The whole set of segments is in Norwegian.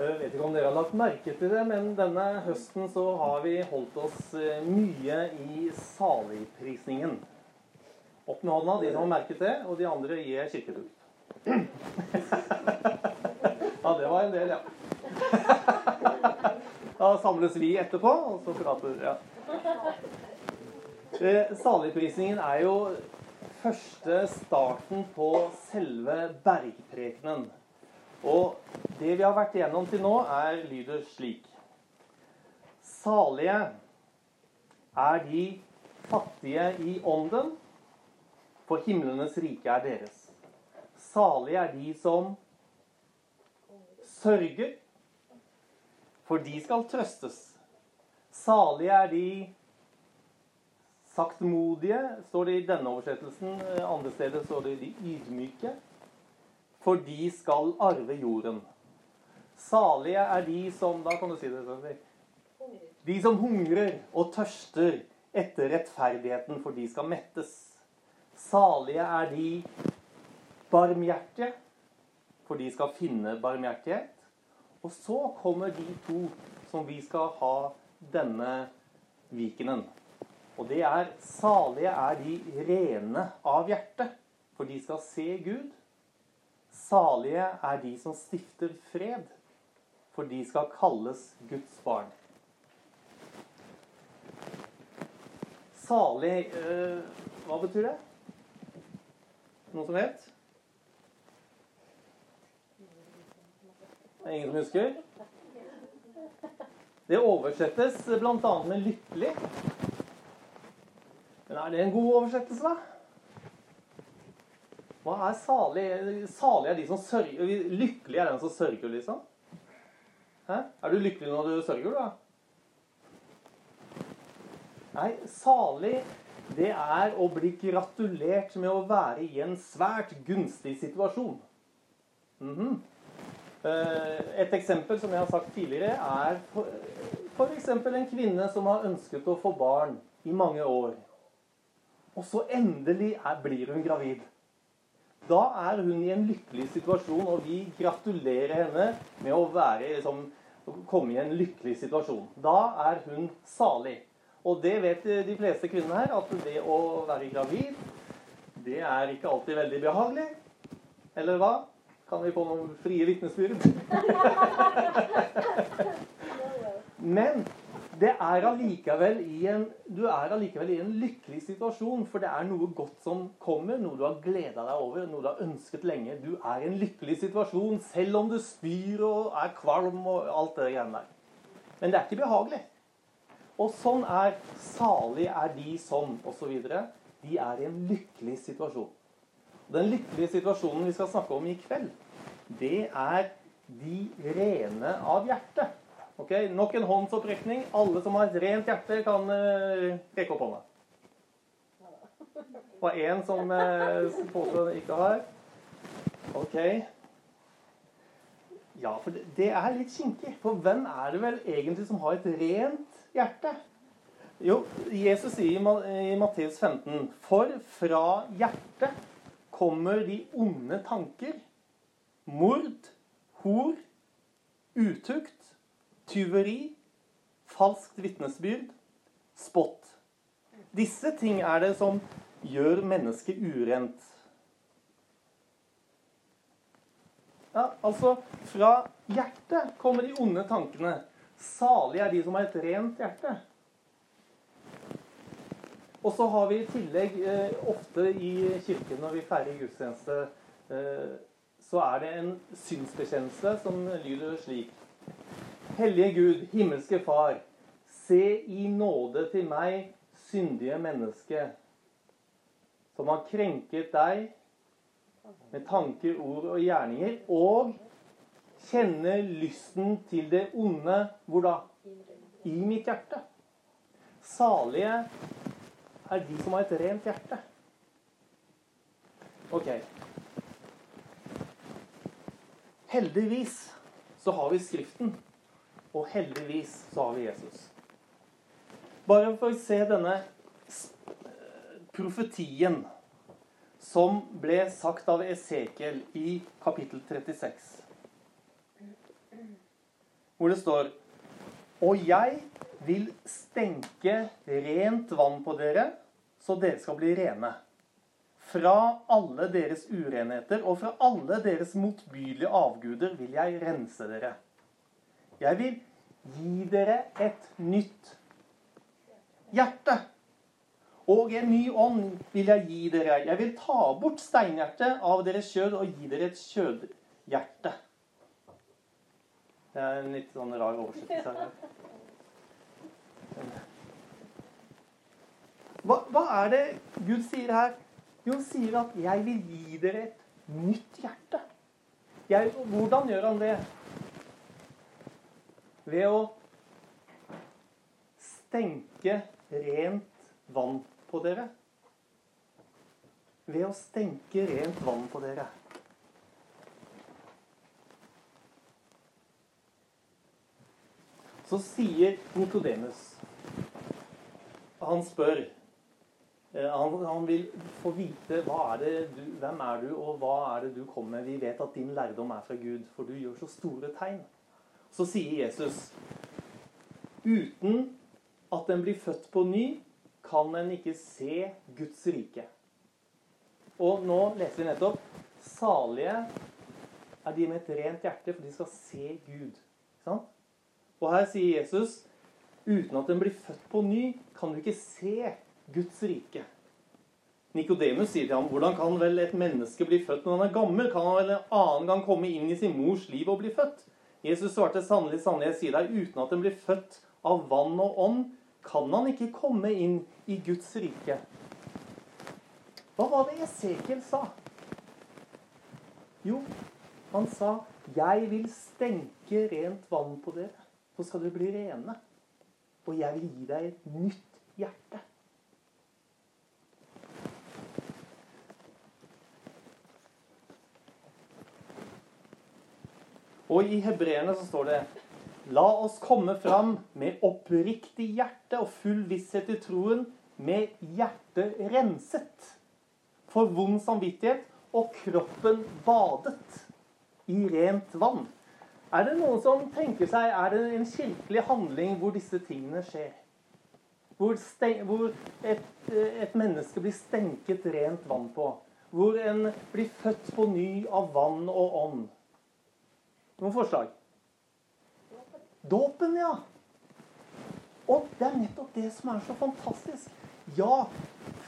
Jeg vet ikke om dere har lagt merke til det, men denne høsten så har vi holdt oss eh, mye i saligprisningen. Opp med hånda, de som har merket det, og de andre gir kirketur. Ja, det var en del, ja. Da samles vi etterpå, og så prater ja. Eh, Saligprisningen er jo første starten på selve bergprekenen. Og det vi har vært igjennom til nå, er lyder slik. Salige er de fattige i ånden, for himlenes rike er deres. Salige er de som sørger, for de skal trøstes. Salige er de saktmodige, står det i denne oversettelsen. Andre steder står det de ydmyke for de skal arve jorden. Salige er de som Da kan du si det. Sånn. De som hungrer og tørster etter rettferdigheten, for de skal mettes. Salige er de barmhjertige, for de skal finne barmhjertighet. Og så kommer de to som vi skal ha denne vikenen. Og det er salige er de rene av hjerte, for de skal se Gud. Salige er de som stifter fred, for de skal kalles Guds barn. Salig øh, Hva betyr det? Noen som vet? Det er ingen som husker? Det oversettes bl.a. med 'lykkelig'. Men er det en god oversettelse, da? Hva er salig? Salig er de som sørger. Lykkelig er den som sørger, liksom. Hæ? Er du lykkelig når du sørger, da? Nei, salig det er å bli gratulert med å være i en svært gunstig situasjon. Mm -hmm. Et eksempel som jeg har sagt tidligere, er f.eks. en kvinne som har ønsket å få barn i mange år. Og så endelig er, blir hun gravid. Da er hun i en lykkelig situasjon, og vi gratulerer henne med å være, liksom, komme i en lykkelig situasjon. Da er hun salig. Og det vet de fleste kvinner her, at det å være gravid, det er ikke alltid veldig behagelig. Eller hva? Kan vi få noen frie vitnesbyrd? Men det er i en, du er allikevel i en lykkelig situasjon, for det er noe godt som kommer, noe du har gleda deg over, noe du har ønsket lenge. Du er i en lykkelig situasjon, selv om du spyr og er kvalm og alt det greiene der. Men det er ikke behagelig. Og sånn er salig er de som, osv. De er i en lykkelig situasjon. Den lykkelige situasjonen vi skal snakke om i kveld, det er de rene av hjertet. Ok, Nok en håndsopprekning. Alle som har et rent hjerte, kan uh, rekke opp hånda. Og én som uh, påstår ikke har. Ok. Ja, for det, det er litt kinkig. For hvem er det vel egentlig som har et rent hjerte? Jo, Jesus sier i Matteus 15.: For fra hjertet kommer de onde tanker, mord, hor, utukt tyveri, falskt vitnesbyrd, spott. Disse ting er det som gjør mennesket urent. Ja, altså Fra hjertet kommer de onde tankene. Salige er de som har et rent hjerte. Og så har vi i tillegg eh, ofte i kirken når vi feirer gudstjeneste, eh, så er det en synsbekjennelse som lyder slik Hellige Gud, himmelske Far, se i nåde til meg, syndige menneske, som har krenket deg med tanker, ord og gjerninger, og kjenner lysten til det onde hvor da? I mitt hjerte. Salige er de som har et rent hjerte. Ok. Heldigvis så har vi Skriften. Og heldigvis så har vi Jesus. Bare for å se denne profetien som ble sagt av Esekiel i kapittel 36. hvor det står Og jeg vil stenke rent vann på dere, så dere skal bli rene. Fra alle deres urenheter og fra alle deres motbydelige avguder vil jeg rense dere. Jeg vil gi dere et nytt hjerte. Og en ny ånd vil jeg gi dere. Jeg vil ta bort steinhjertet av deres kjød og gi dere et kjødhjerte. Det er en litt sånn rar oversettelse her. Hva, hva er det Gud sier her? Jo, han sier at 'jeg vil gi dere et nytt hjerte'. Jeg, hvordan gjør han det? Ved å stenke rent vann på dere. Ved å stenke rent vann på dere. Så sier Nikodemus Han spør Eh, han, han, vil få vite er du, hvem er du, og hva er det du kommer med. Vi vet at din lærdom er fra Gud, for du gjør så store tegn. Så sier Jesus uten at en blir født på ny, kan en ikke se Guds rike. Og nå leser vi nettopp Salige er de med et rent hjerte, for de skal se Gud. Og her sier Jesus uten at en blir født på ny, kan du ikke se Guds rike. Nikodemus sier til ham, 'Hvordan kan vel et menneske bli født når han er gammel?' 'Kan han vel en annen gang komme inn i sin mors liv og bli født?' Jesus svarte, 'Sannelig, sannelig, jeg sier deg, uten at en blir født av vann og ånd, kan han ikke komme inn i Guds rike.' Hva var det Esekiel sa? Jo, han sa, 'Jeg vil stenke rent vann på dere, så skal dere bli rene.' Og jeg vil gi deg et nytt hjerte. Og i hebreerne så står det La oss komme fram med oppriktig hjerte og full visshet i troen, med hjertet renset for vond samvittighet og kroppen badet i rent vann. Er det noen som tenker seg Er det en kirkelig handling hvor disse tingene skjer? Hvor, hvor et, et, menneske blir stenket rent vann på? Hvor en blir født på ny av vann og ånd? Noen forslag? Dåpen, ja. Og det er nettopp det som er så fantastisk. Ja,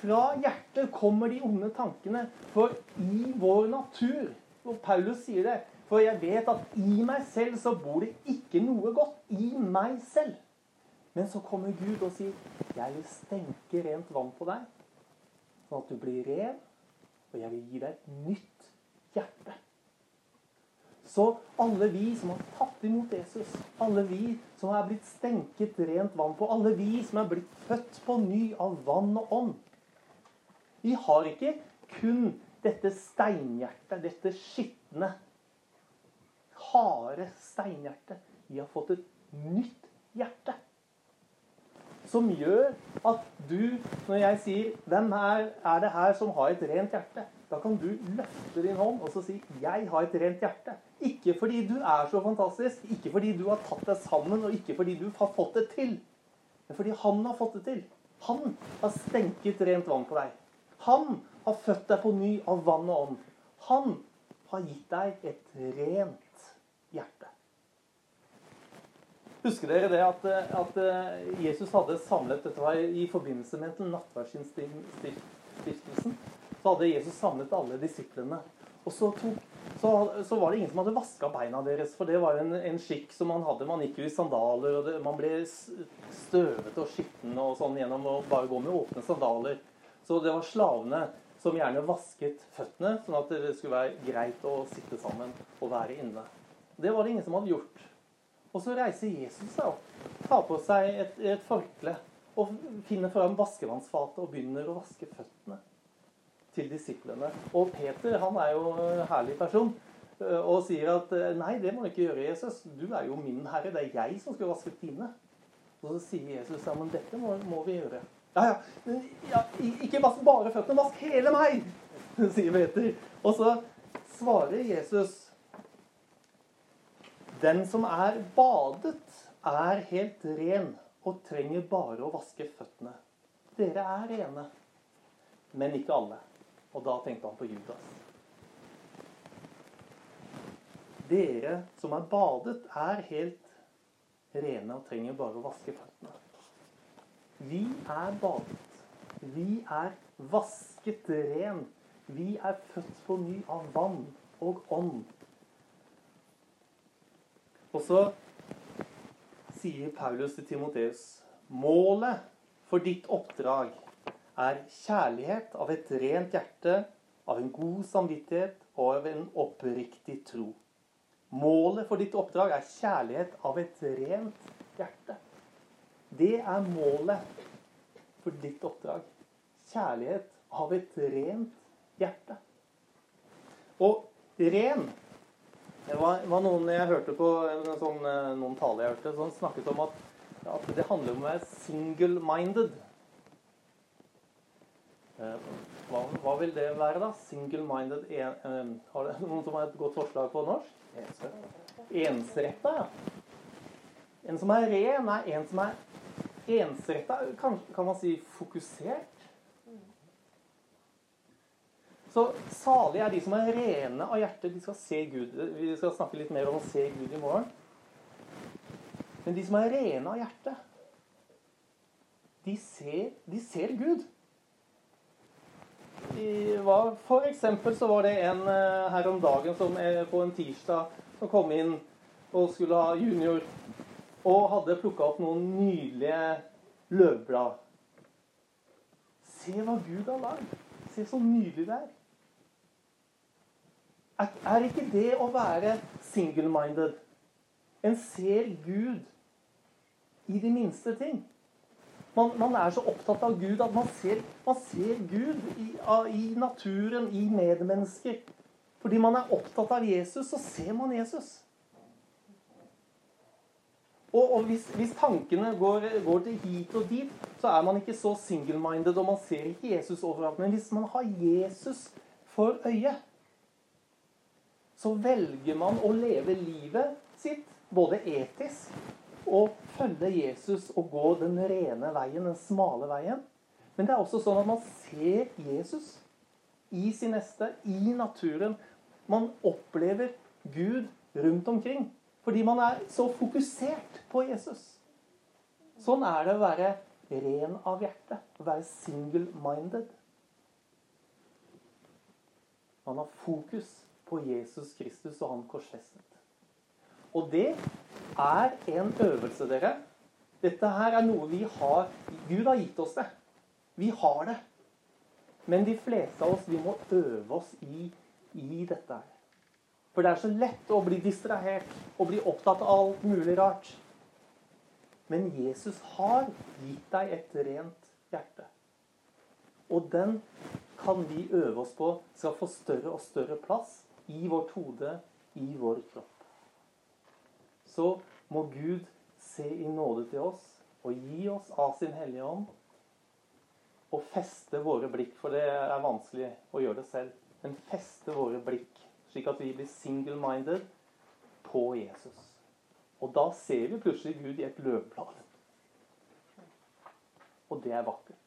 fra hjertet kommer de onde tankene. For i vår natur Og Paulus sier det. For jeg vet at i meg selv så bor det ikke noe godt. I meg selv. Men så kommer Gud og sier, 'Jeg vil stenke rent vann på deg', sånn at du blir ren, og jeg vil gi deg et nytt hjerte'. Så alle vi som har tatt imot Jesus, alle vi som er blitt stenket rent vann på, alle vi som er blitt født på ny av vann og ånd Vi har ikke kun dette steinhjertet, dette skitne, harde steinhjertet. Vi har fått et nytt hjerte. Som gjør at du, når jeg sier 'Hvem er, er det her som har et rent hjerte?' Da kan du løfte din hånd og så si 'Jeg har et rent hjerte'. Ikke fordi du er så fantastisk, ikke fordi du har tatt deg sammen, og ikke fordi du har fått det til. Men fordi han har fått det til. Han har stenket rent vann på deg. Han har født deg på ny av vann og ånd. Han har gitt deg et rent hjerte. Husker dere det at, at Jesus hadde samlet Dette var i forbindelse med nattverdsinnstiftelsen så hadde Jesus samlet alle disiplene. Og så, tok, så, så, var det ingen som hadde vaska beina deres, for det var en, en skikk som man hadde. Man gikk jo i sandaler, og det, man ble støvete og skitten og sånn gjennom å bare gå med åpne sandaler. Så det var slavene som gjerne vasket føttene, sånn at det skulle være greit å sitte sammen og være inne. Det var det ingen som hadde gjort. Og så reiser Jesus seg opp, tar på seg et, et forkle og finner fram vaskevannsfatet og begynner å vaske føttene til disiplene. Og Peter han er jo en herlig person eh, og sier at eh, nei, det må du ikke gjøre, Jesus. Du er jo min herre. Det er jeg som skal vaske dine. Og så sier Jesus ja, men dette må, må vi gjøre. Ja, ja, ja, Ikke vask bare føttene, vask hele meg, sier Peter. Og så svarer Jesus Den som er badet, er helt ren og trenger bare å vaske føttene. Dere er rene, men ikke alle. Og da tenkte han på Judas. Dere som er badet, er helt rene og trenger bare å vaske føttene. Vi er badet. Vi er vasket ren. Vi er født på ny av vann og ånd. Og så sier Paulus til Timoteus målet for ditt oppdrag er kjærlighet av et rent hjerte, av en god samvittighet og av en oppriktig tro. Målet for ditt oppdrag er kjærlighet av et rent hjerte. Det er målet for ditt oppdrag. Kjærlighet av et rent hjerte. Og ren Det var, var noen jeg hørte på sånn, noen taler jeg hørte, som snakket om at, at det handler om å være single-minded. Eh, hva, hva, vil det være, da? Single-minded eh, Har det noen som har et godt forslag på norsk? Ensretta, ja. En som er ren, er en som er ensretta. Kan, kan man si fokusert? Så salige er de som er rene av hjerte. De skal se Gud. Vi skal snakke litt mer om å se Gud i morgen. Men de som er rene av hjerte, de ser, de ser Gud. Var, for eksempel så var det en eh, her om dagen som på en tirsdag som kom inn og skulle ha junior, og hadde plukka opp noen nydelige løvblad. Se hva Gud har lagd. Se så nydelig det er. Er ikke det å være single-minded? En ser Gud i de minste ting. Man, man, er så opptatt av Gud at man ser, man ser Gud i, i, naturen, i medmennesker. Fordi man er opptatt av Jesus, så ser man Jesus. Og, og hvis, hvis, tankene går, går, til hit og dit, så er man ikke så single-minded, og man ser ikke Jesus overalt. Men hvis man har Jesus for øye, så velger man å leve livet sitt både etisk og følge Jesus og gå den rene veien, den smale veien. Men det er også sånn at man ser Jesus i sin neste, i naturen. Man opplever Gud rundt omkring fordi man er så fokusert på Jesus. Sånn er det å være ren av hjerte, å være single-minded. Man har fokus på Jesus Kristus og han korsfestet. Og det er en øvelse, dere. Dette her er noe vi har Gud har gitt oss det. Vi har det. Men de fleste av oss, vi må øve oss i, i dette her. For det er så lett å bli distrahert og bli opptatt av alt mulig rart. Men Jesus har gitt deg et rent hjerte. Og den kan vi øve oss på skal få større og større plass i vårt hode, i vår kropp. Så må Gud se i nåde til oss og gi oss av sin Hellige Ånd og feste våre blikk, for det er vanskelig å gjøre det selv, men feste våre blikk, slik at vi blir single-minded på Jesus. Og da ser vi plutselig Gud i et løvblad. Og det er vakkert.